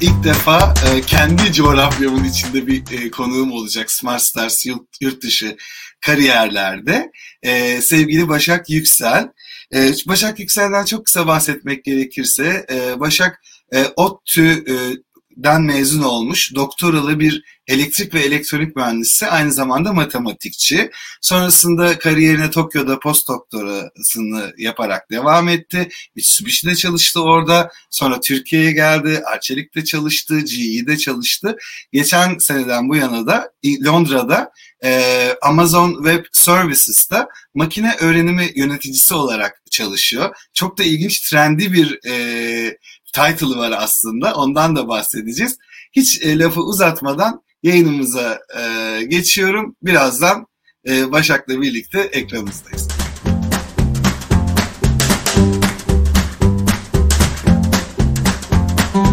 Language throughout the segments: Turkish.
ilk defa e, kendi coğrafyamın içinde bir e, konuğum olacak Smart Stars yurt, yurt dışı kariyerlerde. E, sevgili Başak Yüksel. E, Başak Yüksel'den çok kısa bahsetmek gerekirse e, Başak e, ODTÜ e, den mezun olmuş doktoralı bir elektrik ve elektronik mühendisi aynı zamanda matematikçi. Sonrasında kariyerine Tokyo'da post doktorasını yaparak devam etti. Mitsubishi'de çalıştı orada. Sonra Türkiye'ye geldi. Arçelik'te çalıştı. GE'de çalıştı. Geçen seneden bu yana da Londra'da e, Amazon Web Services'ta makine öğrenimi yöneticisi olarak çalışıyor. Çok da ilginç, trendi bir e, title'ı var aslında. Ondan da bahsedeceğiz. Hiç e, lafı uzatmadan yayınımıza e, geçiyorum. Birazdan e, Başak'la birlikte ekranımızdayız.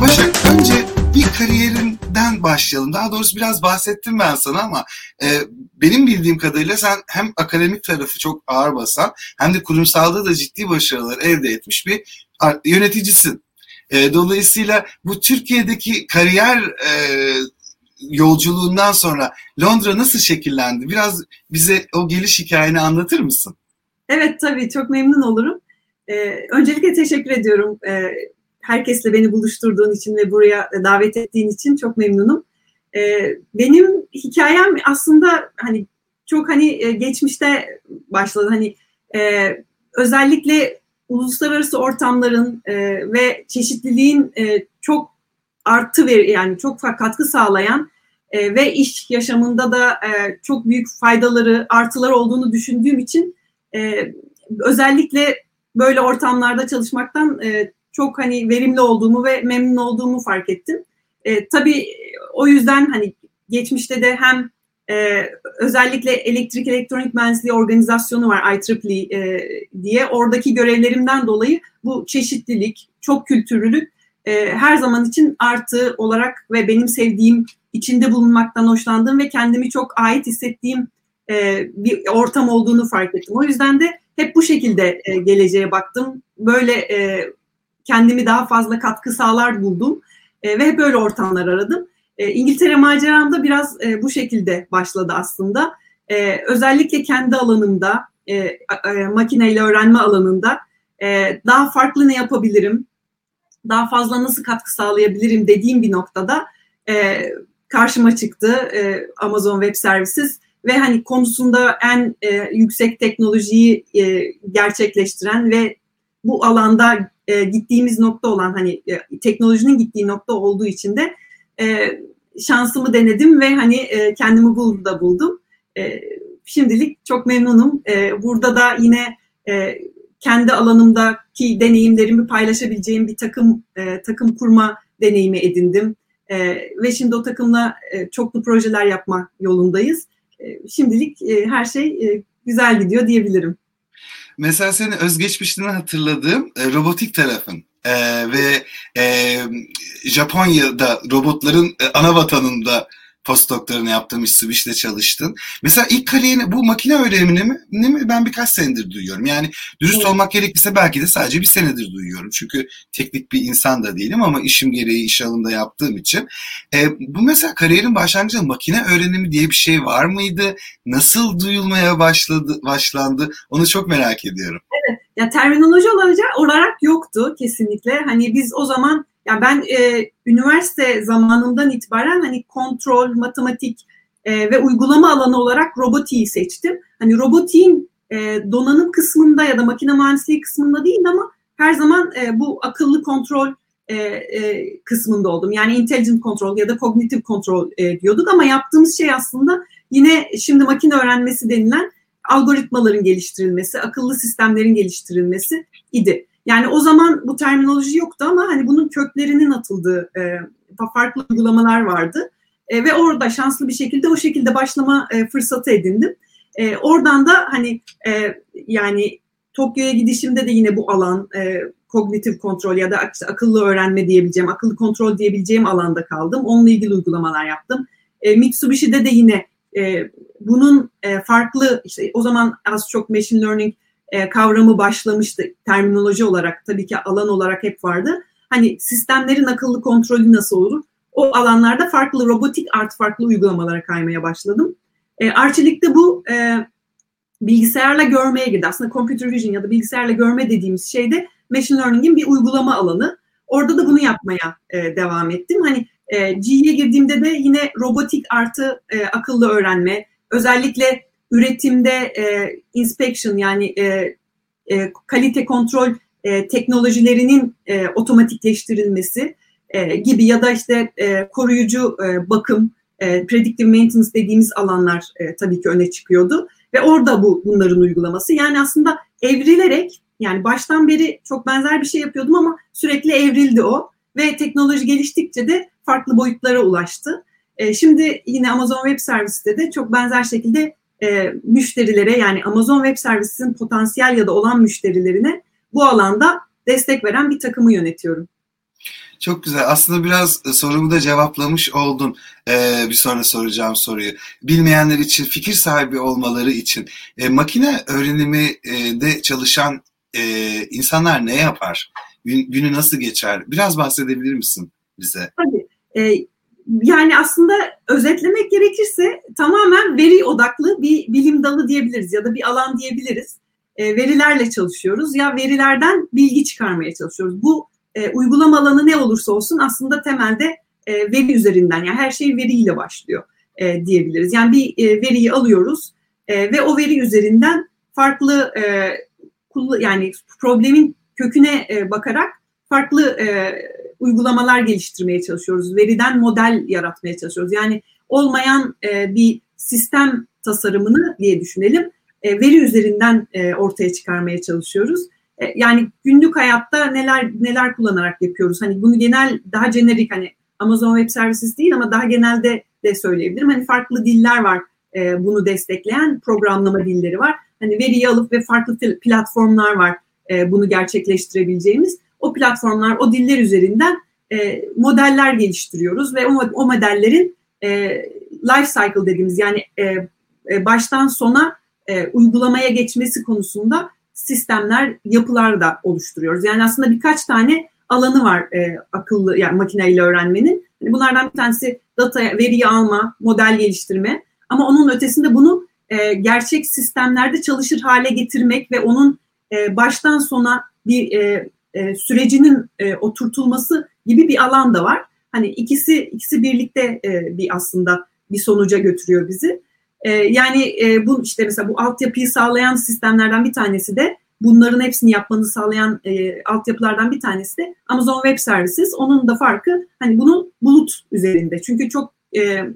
Başak önce bir kariyerinden başlayalım. Daha doğrusu biraz bahsettim ben sana ama e, benim bildiğim kadarıyla sen hem akademik tarafı çok ağır basan hem de kurumsalda da ciddi başarılar elde etmiş bir yöneticisin. E, dolayısıyla bu Türkiye'deki kariyer e, yolculuğundan sonra Londra nasıl şekillendi? Biraz bize o geliş hikayeni anlatır mısın? Evet tabii çok memnun olurum. Ee, öncelikle teşekkür ediyorum. Ee, herkesle beni buluşturduğun için ve buraya davet ettiğin için çok memnunum. Ee, benim hikayem aslında hani çok hani e, geçmişte başladı. Hani e, özellikle uluslararası ortamların e, ve çeşitliliğin e, çok artı ver yani çok katkı sağlayan e, ve iş yaşamında da e, çok büyük faydaları, artıları olduğunu düşündüğüm için e, özellikle böyle ortamlarda çalışmaktan e, çok hani verimli olduğumu ve memnun olduğumu fark ettim. E, tabii o yüzden hani geçmişte de hem e, özellikle elektrik elektronik mühendisliği organizasyonu var IEEE e, diye. Oradaki görevlerimden dolayı bu çeşitlilik, çok kültürlülük e, her zaman için artı olarak ve benim sevdiğim, içinde bulunmaktan hoşlandığım ve kendimi çok ait hissettiğim e, bir ortam olduğunu fark ettim. O yüzden de hep bu şekilde e, geleceğe baktım. Böyle e, kendimi daha fazla katkı sağlar buldum e, ve hep böyle ortamlar aradım. E, İngiltere maceram da biraz e, bu şekilde başladı aslında. E, özellikle kendi alanımda, e, e, makineyle öğrenme alanında e, daha farklı ne yapabilirim, daha fazla nasıl katkı sağlayabilirim dediğim bir noktada e, karşıma çıktı e, Amazon Web Services ve hani konusunda en e, yüksek teknolojiyi e, gerçekleştiren ve bu alanda e, gittiğimiz nokta olan hani e, teknolojinin gittiği nokta olduğu için de e, şansımı denedim ve hani e, kendimi burada buldum. E, şimdilik çok memnunum. E, burada da yine e, kendi alanımdaki deneyimlerimi paylaşabileceğim bir takım e, takım kurma deneyimi edindim. E, ve şimdi o takımla e, çoklu projeler yapma yolundayız. E, şimdilik e, her şey e, güzel gidiyor diyebilirim. Mesela senin özgeçmişini hatırladığım e, robotik tarafın e, ve e, Japonya'da robotların e, ana vatanında postdoktorunu yaptığım Mitsubishi'de çalıştın. Mesela ilk kariyerini bu makine öğrenimini mi, mi ben birkaç senedir duyuyorum. Yani dürüst evet. olmak gerekirse belki de sadece bir senedir duyuyorum. Çünkü teknik bir insan da değilim ama işim gereği iş alanında yaptığım için. E, bu mesela kariyerin başlangıcında makine öğrenimi diye bir şey var mıydı? Nasıl duyulmaya başladı başlandı? Onu çok merak ediyorum. Evet. Ya terminoloji olarak yoktu kesinlikle. Hani biz o zaman ya ben e, üniversite zamanından itibaren hani kontrol, matematik e, ve uygulama alanı olarak robotiği seçtim. Hani robotiğin e, donanım kısmında ya da makine mühendisliği kısmında değil ama her zaman e, bu akıllı kontrol e, e, kısmında oldum. Yani intelligent control ya da cognitive control e, diyorduk ama yaptığımız şey aslında yine şimdi makine öğrenmesi denilen algoritmaların geliştirilmesi, akıllı sistemlerin geliştirilmesi idi. Yani o zaman bu terminoloji yoktu ama hani bunun köklerinin atıldığı e, farklı uygulamalar vardı. E, ve orada şanslı bir şekilde o şekilde başlama e, fırsatı edindim. E, oradan da hani e, yani Tokyo'ya gidişimde de yine bu alan e, kognitif kontrol ya da akıllı öğrenme diyebileceğim, akıllı kontrol diyebileceğim alanda kaldım. Onunla ilgili uygulamalar yaptım. E, Mitsubishi'de de yine e, bunun e, farklı işte o zaman az çok machine learning e, kavramı başlamıştı terminoloji olarak tabii ki alan olarak hep vardı. hani sistemlerin akıllı kontrolü nasıl olur? O alanlarda farklı robotik art farklı uygulamalara kaymaya başladım. E, Arçelik'te bu e, bilgisayarla görmeye girdi. Aslında computer vision ya da bilgisayarla görme dediğimiz şeyde machine learning'in bir uygulama alanı. Orada da bunu yapmaya e, devam ettim. Hani e, G'ye girdiğimde de yine robotik artı e, akıllı öğrenme, özellikle üretimde e, inspection yani e, e, kalite kontrol e, teknolojilerinin e, otomatikleştirilmesi e, gibi ya da işte e, koruyucu e, bakım, e, predictive maintenance dediğimiz alanlar e, tabii ki öne çıkıyordu ve orada bu bunların uygulaması. Yani aslında evrilerek yani baştan beri çok benzer bir şey yapıyordum ama sürekli evrildi o ve teknoloji geliştikçe de farklı boyutlara ulaştı. E, şimdi yine Amazon Web Service'te de çok benzer şekilde e, müşterilere yani Amazon Web Service'in potansiyel ya da olan müşterilerine bu alanda destek veren bir takımı yönetiyorum. Çok güzel. Aslında biraz sorumu da cevaplamış oldun. Ee, bir sonra soracağım soruyu. Bilmeyenler için, fikir sahibi olmaları için e, makine öğrenimi e, de çalışan e, insanlar ne yapar? Gün, günü nasıl geçer? Biraz bahsedebilir misin bize? Tabii. E, yani aslında özetlemek gerekirse tamamen veri odaklı bir bilim dalı diyebiliriz ya da bir alan diyebiliriz. E, verilerle çalışıyoruz ya verilerden bilgi çıkarmaya çalışıyoruz. Bu e, uygulama alanı ne olursa olsun aslında temelde e, veri üzerinden yani her şey veriyle başlıyor e, diyebiliriz. Yani bir e, veriyi alıyoruz e, ve o veri üzerinden farklı e, yani problemin köküne e, bakarak farklı e, uygulamalar geliştirmeye çalışıyoruz. Veriden model yaratmaya çalışıyoruz. Yani olmayan e, bir sistem tasarımını diye düşünelim. E, veri üzerinden e, ortaya çıkarmaya çalışıyoruz. E, yani günlük hayatta neler neler kullanarak yapıyoruz. Hani bunu genel daha jenerik hani Amazon Web Services değil ama daha genelde de söyleyebilirim. Hani farklı diller var e, bunu destekleyen programlama dilleri var. Hani veriyi alıp ve farklı platformlar var e, bunu gerçekleştirebileceğimiz. O platformlar, o diller üzerinden e, modeller geliştiriyoruz ve o, o modellerin e, life cycle dediğimiz yani e, e, baştan sona e, uygulamaya geçmesi konusunda sistemler, yapılar da oluşturuyoruz. Yani aslında birkaç tane alanı var e, akıllı yani makineyle öğrenmenin. Yani bunlardan bir tanesi data, veriyi alma, model geliştirme. Ama onun ötesinde bunu e, gerçek sistemlerde çalışır hale getirmek ve onun e, baştan sona bir e, e, sürecinin e, oturtulması gibi bir alan da var. Hani ikisi ikisi birlikte e, bir aslında bir sonuca götürüyor bizi. Yani e, bu işte mesela bu altyapıyı sağlayan sistemlerden bir tanesi de bunların hepsini yapmanızı sağlayan e, altyapılardan bir tanesi de Amazon Web Services. Onun da farkı hani bunun bulut üzerinde. Çünkü çok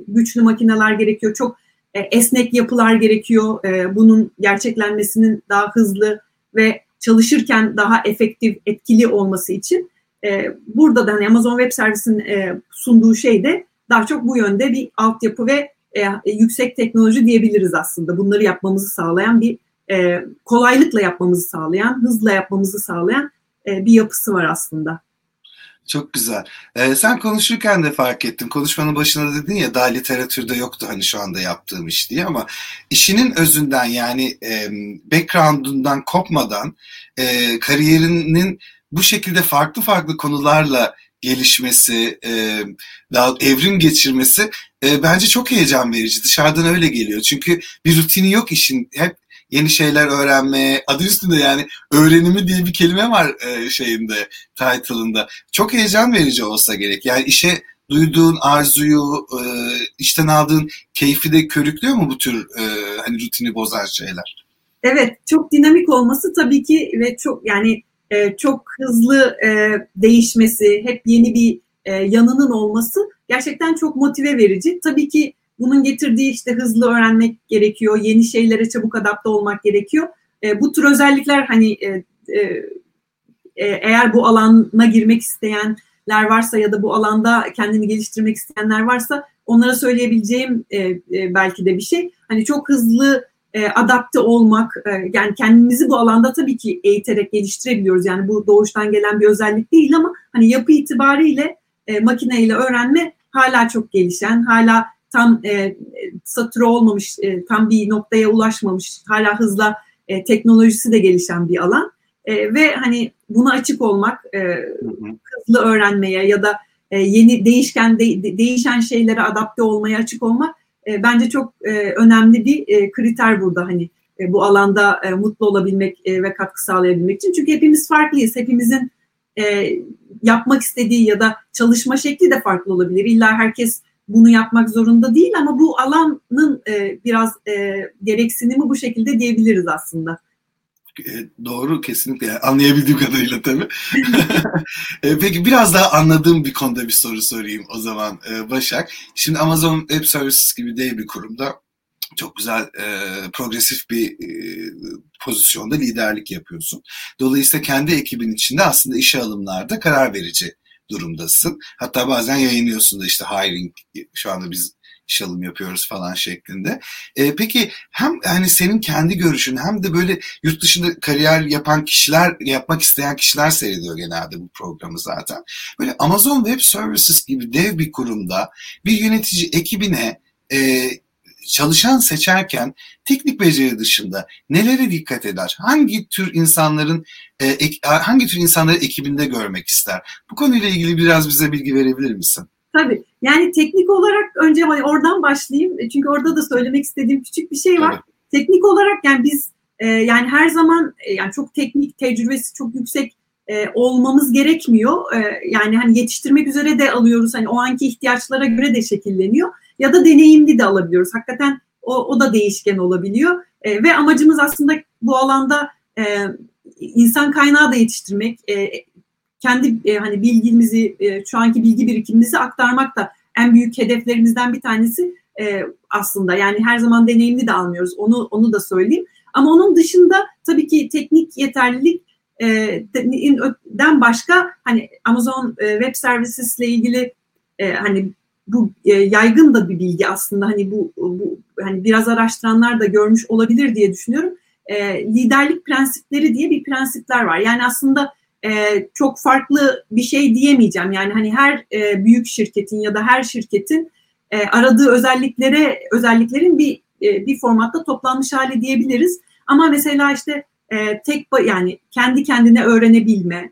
güçlü makineler gerekiyor, çok esnek yapılar gerekiyor. Bunun gerçeklenmesinin daha hızlı ve çalışırken daha efektif, etkili olması için. E, burada da hani Amazon Web Service'in e, sunduğu şey de daha çok bu yönde bir altyapı ve e, yüksek teknoloji diyebiliriz aslında. Bunları yapmamızı sağlayan bir e, kolaylıkla yapmamızı sağlayan, hızla yapmamızı sağlayan e, bir yapısı var aslında. Çok güzel. Ee, sen konuşurken de fark ettim. Konuşmanın başında dedin ya daha literatürde yoktu hani şu anda yaptığım iş diye ama işinin özünden yani e, background'undan kopmadan e, kariyerinin bu şekilde farklı farklı konularla gelişmesi, e, daha evrim geçirmesi e, bence çok heyecan verici. Dışarıdan öyle geliyor. Çünkü bir rutini yok işin. Hep yeni şeyler öğrenmeye, adı üstünde yani öğrenimi diye bir kelime var e, şeyinde, title'ında. Çok heyecan verici olsa gerek. Yani işe duyduğun arzuyu, e, işten aldığın keyfi de körüklüyor mu bu tür e, hani rutini bozan şeyler? Evet, çok dinamik olması tabii ki ve çok yani çok hızlı değişmesi, hep yeni bir yanının olması gerçekten çok motive verici. Tabii ki bunun getirdiği işte hızlı öğrenmek gerekiyor, yeni şeylere çabuk adapte olmak gerekiyor. E, bu tür özellikler hani e, e, e, eğer bu alana girmek isteyenler varsa ya da bu alanda kendini geliştirmek isteyenler varsa onlara söyleyebileceğim e, e, belki de bir şey. Hani çok hızlı e, adapte olmak, e, yani kendimizi bu alanda tabii ki eğiterek geliştirebiliyoruz. Yani bu doğuştan gelen bir özellik değil ama hani yapı itibariyle e, makineyle öğrenme hala çok gelişen, hala tam e, satürü olmamış, e, tam bir noktaya ulaşmamış, hala hızla e, teknolojisi de gelişen bir alan. E, ve hani buna açık olmak, e, hızlı öğrenmeye ya da e, yeni değişken de, değişen şeylere adapte olmaya açık olmak e, bence çok e, önemli bir e, kriter burada hani e, bu alanda e, mutlu olabilmek e, ve katkı sağlayabilmek için. Çünkü hepimiz farklıyız. Hepimizin e, yapmak istediği ya da çalışma şekli de farklı olabilir. İlla herkes bunu yapmak zorunda değil ama bu alanın e, biraz e, gereksinimi bu şekilde diyebiliriz aslında. E, doğru kesinlikle anlayabildiğim kadarıyla tabii. E, peki biraz daha anladığım bir konuda bir soru sorayım o zaman e, Başak. Şimdi Amazon Web Services gibi dev bir kurumda çok güzel e, progresif bir e, pozisyonda liderlik yapıyorsun. Dolayısıyla kendi ekibin içinde aslında işe alımlarda karar verici durumdasın. Hatta bazen yayınlıyorsun da işte hiring şu anda biz iş alım yapıyoruz falan şeklinde. E, peki hem hani senin kendi görüşün hem de böyle yurt dışında kariyer yapan kişiler, yapmak isteyen kişiler seyrediyor genelde bu programı zaten. Böyle Amazon Web Services gibi dev bir kurumda bir yönetici ekibine e, çalışan seçerken teknik beceri dışında nelere dikkat eder? Hangi tür insanların e, hangi tür insanları ekibinde görmek ister? Bu konuyla ilgili biraz bize bilgi verebilir misin? Tabii. Yani teknik olarak önce oradan başlayayım. E, çünkü orada da söylemek istediğim küçük bir şey var. Evet. Teknik olarak yani biz e, yani her zaman e, yani çok teknik tecrübesi çok yüksek e, olmamız gerekmiyor. E, yani hani yetiştirmek üzere de alıyoruz. Hani o anki ihtiyaçlara göre de şekilleniyor. Ya da deneyimli de alabiliyoruz. Hakikaten o, o da değişken olabiliyor. E, ve amacımız aslında bu alanda e, insan kaynağı da yetiştirmek. E, kendi e, hani bilgimizi, e, şu anki bilgi birikimimizi aktarmak da en büyük hedeflerimizden bir tanesi e, aslında. Yani her zaman deneyimli de almıyoruz. Onu onu da söyleyeyim. Ama onun dışında tabii ki teknik yeterlilik den başka hani Amazon Web Services ile ilgili hani bu yaygın da bir bilgi aslında hani bu, bu hani biraz araştıranlar da görmüş olabilir diye düşünüyorum. liderlik prensipleri diye bir prensipler var. Yani aslında çok farklı bir şey diyemeyeceğim. Yani hani her büyük şirketin ya da her şirketin aradığı özelliklere özelliklerin bir bir formatta toplanmış hali diyebiliriz. Ama mesela işte e, tek yani kendi kendine öğrenebilme,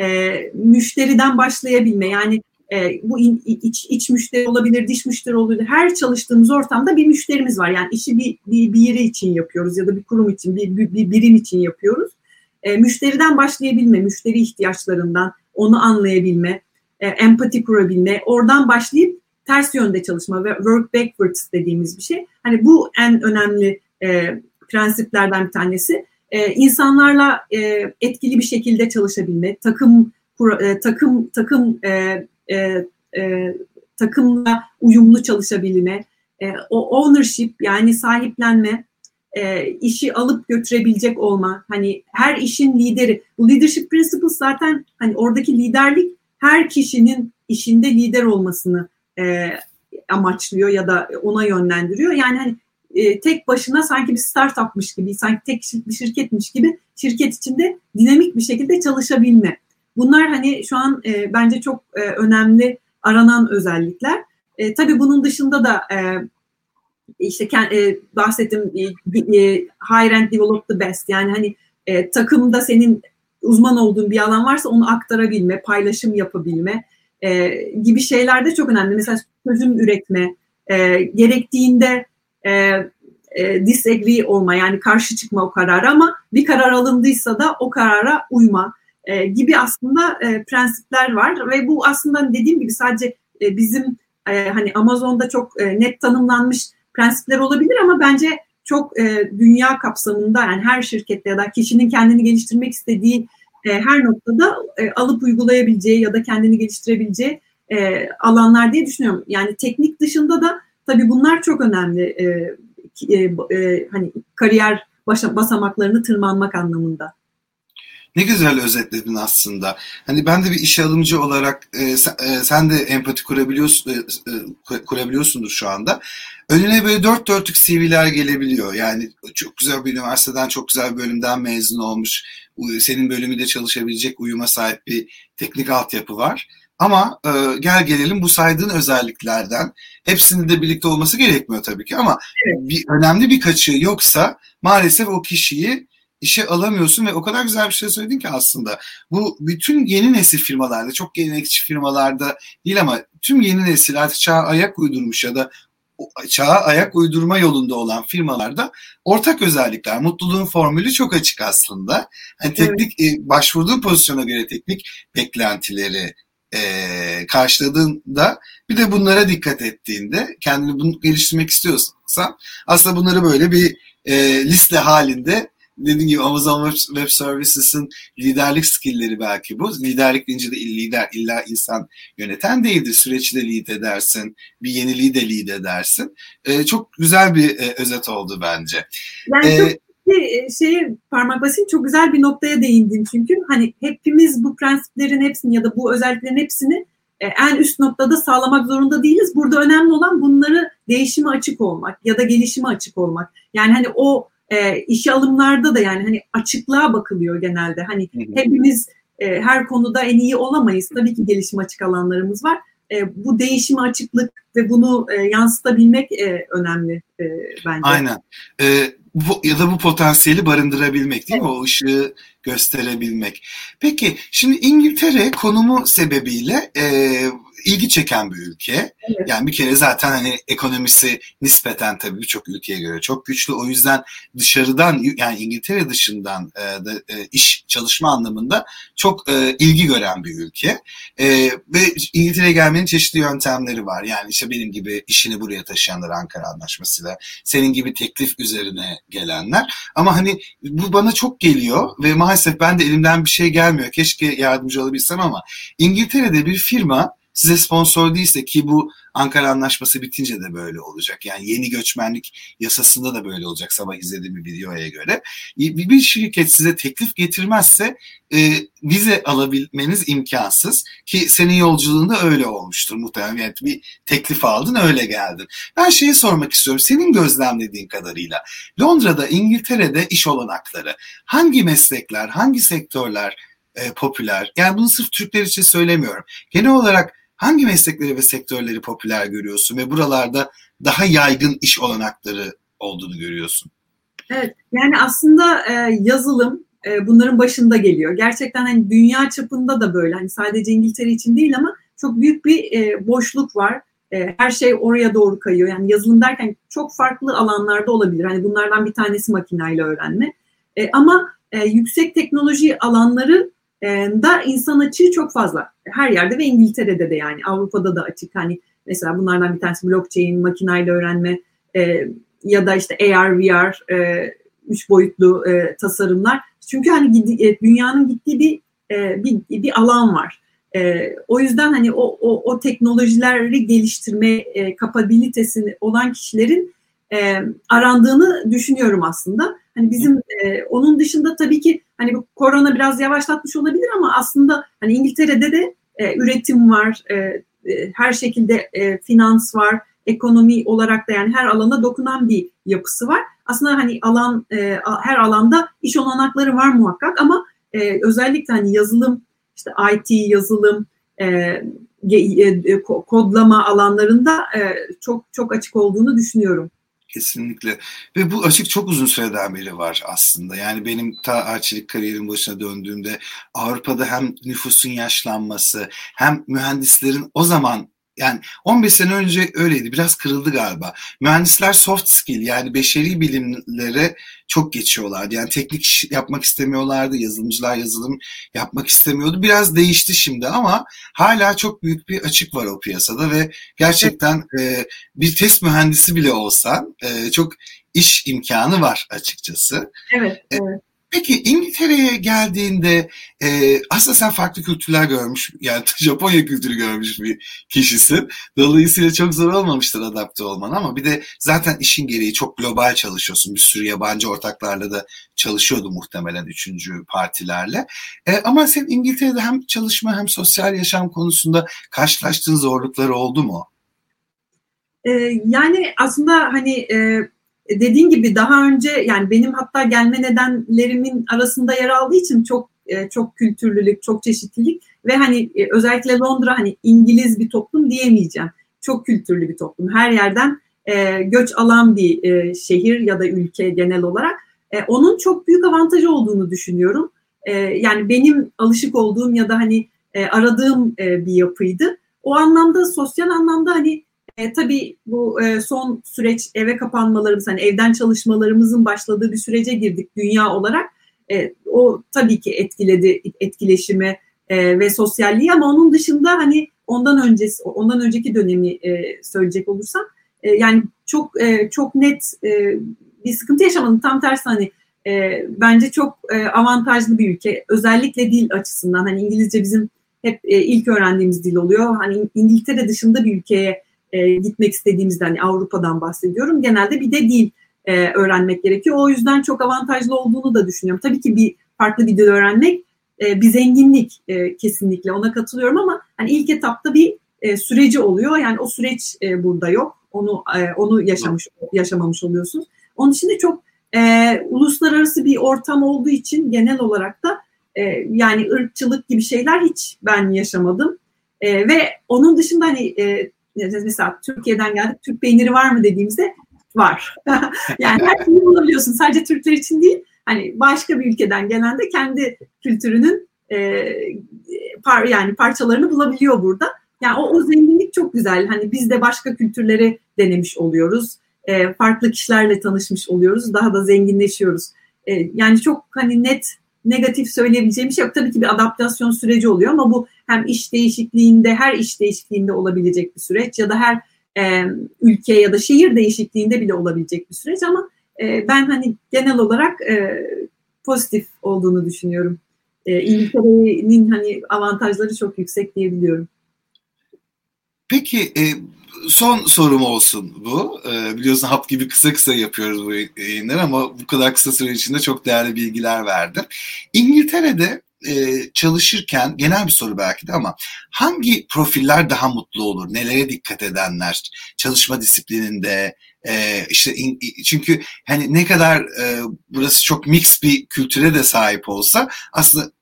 e, müşteriden başlayabilme yani e, bu in, iç, iç müşteri olabilir, dış müşteri olabilir. Her çalıştığımız ortamda bir müşterimiz var. Yani işi bir, bir, bir yeri için yapıyoruz ya da bir kurum için, bir, bir, bir birim için yapıyoruz. E, müşteriden başlayabilme, müşteri ihtiyaçlarından onu anlayabilme, e, empati kurabilme, oradan başlayıp ters yönde çalışma ve work backwards dediğimiz bir şey. Hani bu en önemli e, prensiplerden bir tanesi e, insanlarla e, etkili bir şekilde çalışabilme, takım e, takım takım e, e, e, takımla uyumlu çalışabilme, e, o ownership yani sahiplenme, e, işi alıp götürebilecek olma, hani her işin lideri. Bu leadership principles zaten hani oradaki liderlik her kişinin işinde lider olmasını e, amaçlıyor ya da ona yönlendiriyor. Yani hani e, tek başına sanki bir startupmış gibi, sanki tek bir şirketmiş gibi şirket içinde dinamik bir şekilde çalışabilme. Bunlar hani şu an e, bence çok e, önemli aranan özellikler. E, tabii bunun dışında da e, işte e, bahsettim e, e, high end develop the best yani hani e, takımda senin uzman olduğun bir alan varsa onu aktarabilme, paylaşım yapabilme e, gibi şeyler de çok önemli. Mesela çözüm üretme, e, gerektiğinde e, e, disagree olma yani karşı çıkma o karara ama bir karar alındıysa da o karara uyma e, gibi aslında e, prensipler var ve bu aslında dediğim gibi sadece e, bizim e, hani Amazon'da çok e, net tanımlanmış prensipler olabilir ama bence çok e, dünya kapsamında yani her şirkette ya da kişinin kendini geliştirmek istediği e, her noktada e, alıp uygulayabileceği ya da kendini geliştirebileceği e, alanlar diye düşünüyorum. Yani teknik dışında da Tabii bunlar çok önemli. E, e, e, hani kariyer basamaklarını tırmanmak anlamında. Ne güzel özetledin aslında. Hani ben de bir iş alımcı olarak e, sen, e, sen de empati kurabiliyorsun e, e, kurabiliyorsundur şu anda. Önüne böyle dört dörtlük CV'ler gelebiliyor. Yani çok güzel bir üniversiteden, çok güzel bir bölümden mezun olmuş. Senin bölümünde çalışabilecek uyuma sahip bir teknik altyapı var. Ama e, gel gelelim bu saydığın özelliklerden hepsinin de birlikte olması gerekmiyor tabii ki ama evet. bir önemli bir kaçığı yoksa maalesef o kişiyi işe alamıyorsun ve o kadar güzel bir şey söyledin ki aslında. Bu bütün yeni nesil firmalarda, çok gelenekçi firmalarda değil ama tüm yeni nesil artık çağa ayak uydurmuş ya da çağa ayak uydurma yolunda olan firmalarda ortak özellikler, mutluluğun formülü çok açık aslında. Hani teknik evet. başvurduğun pozisyona göre teknik beklentileri e, karşıladığında bir de bunlara dikkat ettiğinde kendini bunu geliştirmek istiyorsan aslında bunları böyle bir e, liste halinde dediğim gibi Amazon Web, Web Services'ın liderlik skillleri belki bu. Liderlik deyince de lider illa insan yöneten değildir. Süreçte de lead edersin. Bir yeniliği de lead edersin. E, çok güzel bir e, özet oldu bence. Yani ee, çok bir şeye parmak basayım çok güzel bir noktaya değindim çünkü hani hepimiz bu prensiplerin hepsini ya da bu özelliklerin hepsini e, en üst noktada sağlamak zorunda değiliz. Burada önemli olan bunları değişime açık olmak ya da gelişime açık olmak. Yani hani o e, işe alımlarda da yani hani açıklığa bakılıyor genelde. Hani hepimiz e, her konuda en iyi olamayız. Tabii ki gelişim açık alanlarımız var. E, bu değişime açıklık ve bunu e, yansıtabilmek e, önemli e, bence. Aynen. E, bu, ya da bu potansiyeli barındırabilmek değil evet. mi? O ışığı gösterebilmek. Peki şimdi İngiltere konumu sebebiyle e, ilgi çeken bir ülke. Evet. Yani bir kere zaten hani ekonomisi nispeten tabii birçok ülkeye göre çok güçlü. O yüzden dışarıdan yani İngiltere dışından e, da, e, iş çalışma anlamında çok e, ilgi gören bir ülke. E, ve İngiltere'ye gelmenin çeşitli yöntemleri var. Yani işte benim gibi işini buraya taşıyanlar Ankara Anlaşması'yla, senin gibi teklif üzerine gelenler. Ama hani bu bana çok geliyor ve maalesef ben de elimden bir şey gelmiyor. Keşke yardımcı olabilsem ama İngiltere'de bir firma size sponsor değilse ki bu Ankara Anlaşması bitince de böyle olacak. Yani yeni göçmenlik yasasında da böyle olacak sabah izlediğim bir videoya göre. Bir şirket size teklif getirmezse e, vize alabilmeniz imkansız ki senin yolculuğunda öyle olmuştur muhtemelen. Yani bir teklif aldın öyle geldin. Ben şeyi sormak istiyorum. Senin gözlemlediğin kadarıyla Londra'da, İngiltere'de iş olanakları hangi meslekler, hangi sektörler e, popüler? Yani bunu sırf Türkler için söylemiyorum. Genel olarak hangi meslekleri ve sektörleri popüler görüyorsun ve buralarda daha yaygın iş olanakları olduğunu görüyorsun? Evet, yani aslında e, yazılım e, bunların başında geliyor. Gerçekten hani dünya çapında da böyle, hani sadece İngiltere için değil ama çok büyük bir e, boşluk var. E, her şey oraya doğru kayıyor. Yani yazılım derken çok farklı alanlarda olabilir. Hani bunlardan bir tanesi makinayla öğrenme. E, ama e, yüksek teknoloji alanları da insan açığı çok fazla. Her yerde ve İngiltere'de de yani Avrupa'da da açık. Hani mesela bunlardan bir tanesi blockchain, makinayla öğrenme e, ya da işte AR, VR, e, üç boyutlu e, tasarımlar. Çünkü hani gidi, e, dünyanın gittiği bir, e, bir bir alan var. E, o yüzden hani o, o, o teknolojileri geliştirme e, kapabilitesini olan kişilerin e, arandığını düşünüyorum aslında. Hani bizim e, onun dışında tabii ki hani bu korona biraz yavaşlatmış olabilir ama aslında hani İngiltere'de de e, üretim var, e, e, her şekilde e, finans var, ekonomi olarak da yani her alana dokunan bir yapısı var. Aslında hani alan e, her alanda iş olanakları var muhakkak ama e, özellikle hani yazılım, işte IT yazılım, e, e, kodlama alanlarında e, çok çok açık olduğunu düşünüyorum. Kesinlikle. Ve bu açık çok uzun süreden beri var aslında. Yani benim ta arçelik kariyerin başına döndüğümde Avrupa'da hem nüfusun yaşlanması hem mühendislerin o zaman yani 15 sene önce öyleydi. Biraz kırıldı galiba. Mühendisler soft skill yani beşeri bilimlere çok geçiyorlardı. Yani teknik iş yapmak istemiyorlardı. Yazılımcılar yazılım yapmak istemiyordu. Biraz değişti şimdi ama hala çok büyük bir açık var o piyasada ve gerçekten e, bir test mühendisi bile olsan e, çok iş imkanı var açıkçası. Evet, e, evet. Peki İngiltere'ye geldiğinde e, aslında sen farklı kültürler görmüş, yani Japonya kültürü görmüş bir kişisin. Dolayısıyla çok zor olmamıştır adapte olman ama bir de zaten işin gereği çok global çalışıyorsun. Bir sürü yabancı ortaklarla da çalışıyordu muhtemelen üçüncü partilerle. E, ama sen İngiltere'de hem çalışma hem sosyal yaşam konusunda karşılaştığın zorluklar oldu mu? E, yani aslında hani... E, dediğin gibi daha önce yani benim hatta gelme nedenlerimin arasında yer aldığı için çok e, çok kültürlülük, çok çeşitlilik ve hani e, özellikle Londra hani İngiliz bir toplum diyemeyeceğim. Çok kültürlü bir toplum. Her yerden göç alan bir şehir ya da ülke genel olarak. E, onun çok büyük avantajı olduğunu düşünüyorum. E, yani benim alışık olduğum ya da hani e, aradığım e, bir yapıydı. O anlamda sosyal anlamda hani e, tabii bu e, son süreç eve kapanmalarımız, hani evden çalışmalarımızın başladığı bir sürece girdik dünya olarak. E, o tabii ki etkiledi etkileşimi e, ve sosyalliği ama onun dışında hani ondan öncesi, ondan önceki dönemi e, söyleyecek olursam e, yani çok e, çok net e, bir sıkıntı yaşamadım. Tam tersi hani e, bence çok e, avantajlı bir ülke. Özellikle dil açısından hani İngilizce bizim hep e, ilk öğrendiğimiz dil oluyor. Hani İngiltere dışında bir ülkeye e, gitmek istediğimizde hani Avrupa'dan bahsediyorum. Genelde bir de dil e, öğrenmek gerekiyor. O yüzden çok avantajlı olduğunu da düşünüyorum. Tabii ki bir farklı bir dil öğrenmek e, bir zenginlik e, kesinlikle ona katılıyorum ama hani ilk etapta bir e, süreci oluyor. Yani o süreç e, burada yok. Onu e, onu yaşamış yaşamamış oluyorsunuz. Onun için de çok e, uluslararası bir ortam olduğu için genel olarak da e, yani ırkçılık gibi şeyler hiç ben yaşamadım. E, ve onun dışında hani e, mesela Türkiye'den geldik Türk peyniri var mı dediğimizde var. yani her şeyi bulabiliyorsun. Sadece Türkler için değil. Hani başka bir ülkeden gelen de kendi kültürünün e, par, yani parçalarını bulabiliyor burada. Yani o, o zenginlik çok güzel. Hani biz de başka kültürleri denemiş oluyoruz. E, farklı kişilerle tanışmış oluyoruz. Daha da zenginleşiyoruz. E, yani çok hani net negatif söyleyebileceğim şey yok. Tabii ki bir adaptasyon süreci oluyor ama bu hem iş değişikliğinde, her iş değişikliğinde olabilecek bir süreç ya da her e, ülke ya da şehir değişikliğinde bile olabilecek bir süreç ama e, ben hani genel olarak e, pozitif olduğunu düşünüyorum. E, İngiltere'nin hani avantajları çok yüksek diyebiliyorum. Peki e, son sorum olsun bu. E, biliyorsun hap gibi kısa kısa yapıyoruz bu yayınları ama bu kadar kısa süre içinde çok değerli bilgiler verdim. İngiltere'de e, çalışırken genel bir soru belki de ama hangi profiller daha mutlu olur? Nelere dikkat edenler? Çalışma disiplininde e, işte in, çünkü hani ne kadar e, burası çok mix bir kültüre de sahip olsa aslında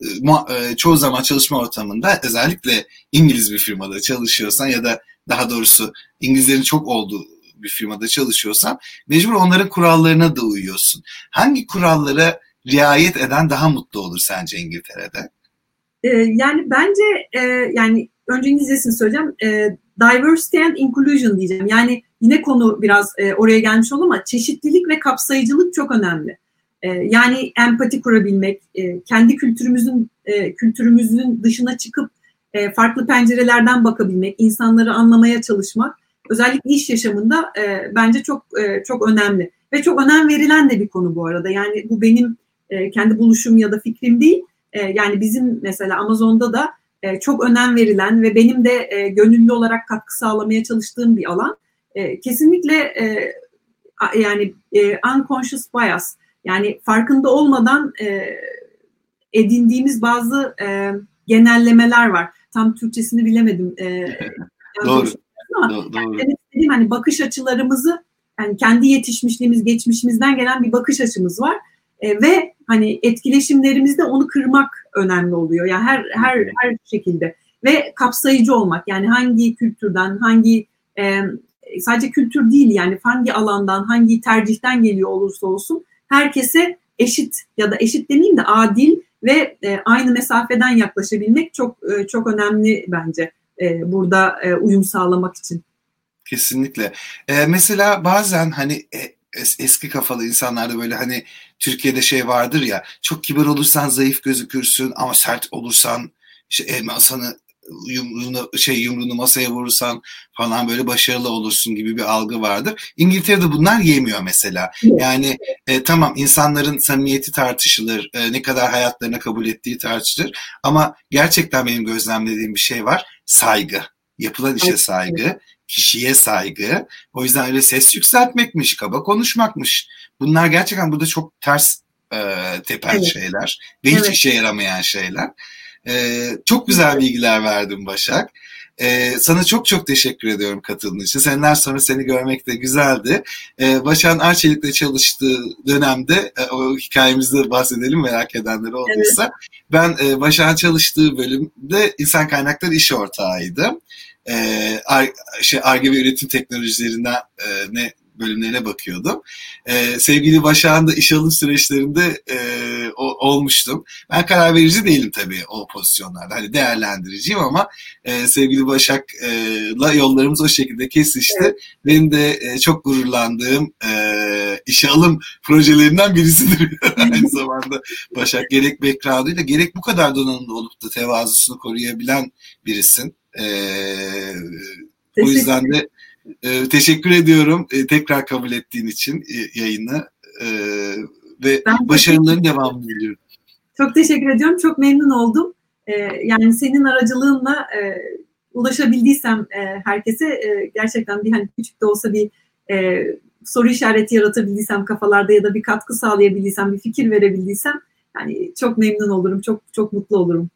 e, e, çoğu zaman çalışma ortamında özellikle İngiliz bir firmada çalışıyorsan ya da daha doğrusu İngilizlerin çok olduğu bir firmada çalışıyorsan mecbur onların kurallarına da uyuyorsun. Hangi kurallara riayet eden daha mutlu olur sence İngiltere'de? Ee, yani bence e, yani önce İngilizcesini söyleyeceğim. E, diversity and inclusion diyeceğim. Yani yine konu biraz e, oraya gelmiş oldu ama çeşitlilik ve kapsayıcılık çok önemli. E, yani empati kurabilmek, e, kendi kültürümüzün e, kültürümüzün dışına çıkıp e, farklı pencerelerden bakabilmek, insanları anlamaya çalışmak özellikle iş yaşamında e, bence çok e, çok önemli ve çok önem verilen de bir konu bu arada. Yani bu benim e, kendi buluşum ya da fikrim değil. E, yani bizim mesela Amazon'da da e, çok önem verilen ve benim de e, gönüllü olarak katkı sağlamaya çalıştığım bir alan. E, kesinlikle e, yani e, unconscious bias yani farkında olmadan e, edindiğimiz bazı e, genellemeler var. Tam Türkçesini bilemedim. E, doğru. Ama doğru, doğru. Yani dediğim hani bakış açılarımızı yani kendi yetişmişliğimiz, geçmişimizden gelen bir bakış açımız var. E, ve hani etkileşimlerimizde onu kırmak önemli oluyor. Yani her her her şekilde ve kapsayıcı olmak. Yani hangi kültürden, hangi e, sadece kültür değil yani hangi alandan, hangi tercihten geliyor olursa olsun herkese eşit ya da eşit demeyeyim de adil ve e, aynı mesafeden yaklaşabilmek çok e, çok önemli bence e, burada e, uyum sağlamak için. Kesinlikle. E, mesela bazen hani e, es, eski kafalı insanlarda böyle hani Türkiye'de şey vardır ya çok kibar olursan zayıf gözükürsün ama sert olursan işte e, masanı yumruğunu şey yumruğunu masaya vurursan falan böyle başarılı olursun gibi bir algı vardır. İngiltere'de bunlar yemiyor mesela. Yani e, tamam insanların samimiyeti tartışılır, e, ne kadar hayatlarına kabul ettiği tartışılır ama gerçekten benim gözlemlediğim bir şey var. Saygı. Yapılan işe saygı, kişiye saygı. O yüzden öyle ses yükseltmekmiş, kaba konuşmakmış. Bunlar gerçekten burada çok ters e, tepen evet. şeyler ve evet. hiç işe yaramayan şeyler. E, çok güzel bilgiler verdin Başak. Ee, sana çok çok teşekkür ediyorum katıldığın için. Seneler sonra seni görmek de güzeldi. Ee, Başak'ın Arçelik'te çalıştığı dönemde e, o hikayemizde bahsedelim merak edenler olduysa. Evet. Ben e, Başak'ın çalıştığı bölümde insan kaynakları iş ortağıydım. Ee, ar, şey, ARGE ve üretim teknolojilerinden e, ne bölümlerine bakıyordum. E, sevgili Başak'ın da iş alım süreçlerinde e, o, olmuştum. Ben karar verici değilim tabii o pozisyonlarda. Hani değerlendiriciyim ama e, sevgili Başak'la yollarımız o şekilde kesişti. Evet. Benim de e, çok gururlandığım e, işe alım projelerinden birisidir. Aynı zamanda Başak gerek background'ıyla gerek bu kadar donanımlı olup da tevazusunu koruyabilen birisin. E, o yüzden de e, teşekkür ediyorum e, tekrar kabul ettiğin için e, yayını e, ve ben başarıların devamını diliyorum. Çok teşekkür ediyorum. Çok memnun oldum. E, yani senin aracılığınla e, ulaşabildiysem e, herkese e, gerçekten bir hani küçük de olsa bir e, soru işareti yaratabildiysem kafalarda ya da bir katkı sağlayabildiysem, bir fikir verebildiysem yani çok memnun olurum, çok çok mutlu olurum.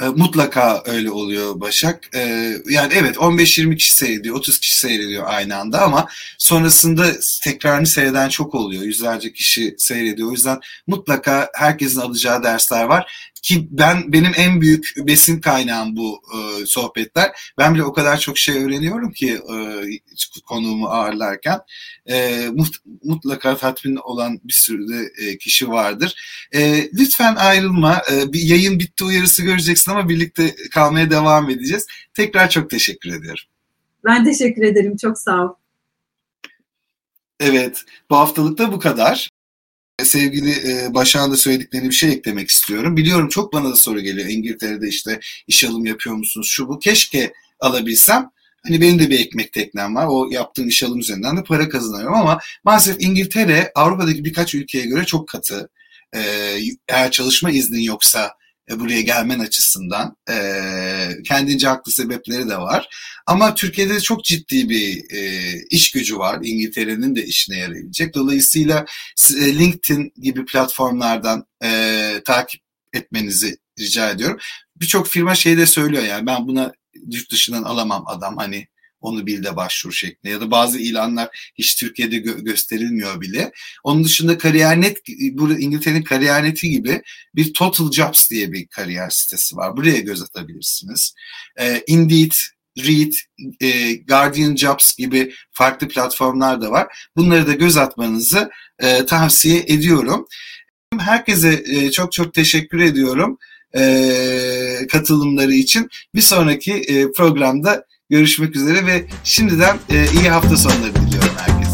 E, mutlaka öyle oluyor Başak. E, yani evet 15-20 kişi seyrediyor, 30 kişi seyrediyor aynı anda ama sonrasında tekrarını seyreden çok oluyor. Yüzlerce kişi seyrediyor. O yüzden mutlaka herkesin alacağı dersler var ki ben benim en büyük besin kaynağım bu e, sohbetler. Ben bile o kadar çok şey öğreniyorum ki e, konuğumu ağırlarken e, mutlaka tatmin olan bir sürü de e, kişi vardır. E, lütfen ayrılma. E, bir yayın bitti uyarısı göreceksin ama birlikte kalmaya devam edeceğiz. Tekrar çok teşekkür ediyorum. Ben teşekkür ederim. Çok sağ ol. Evet, bu haftalıkta bu kadar sevgili e, Başak'ın da söylediklerine bir şey eklemek istiyorum. Biliyorum çok bana da soru geliyor. İngiltere'de işte iş alım yapıyor musunuz? Şu bu. Keşke alabilsem. Hani benim de bir ekmek teknem var. O yaptığım iş alım üzerinden de para kazanıyorum ama maalesef İngiltere Avrupa'daki birkaç ülkeye göre çok katı. Ee, eğer çalışma iznin yoksa e, buraya gelmen açısından e, kendince haklı sebepleri de var. Ama Türkiye'de çok ciddi bir e, iş gücü var. İngiltere'nin de işine yarayabilecek. Dolayısıyla e, LinkedIn gibi platformlardan e, takip etmenizi rica ediyorum. Birçok firma şey de söylüyor yani ben buna yurt dışından alamam adam hani onu bil de başvur şeklinde ya da bazı ilanlar hiç Türkiye'de gö- gösterilmiyor bile. Onun dışında Kariyer.net, burada İngiltere'nin Kariyer.net'i gibi bir Total Jobs diye bir kariyer sitesi var. Buraya göz atabilirsiniz. Ee, Indeed, Read, e, Guardian Jobs gibi farklı platformlar da var. Bunları da göz atmanızı e, tavsiye ediyorum. Herkese e, çok çok teşekkür ediyorum e, katılımları için. Bir sonraki e, programda görüşmek üzere ve şimdiden e, iyi hafta sonları diliyorum herkese.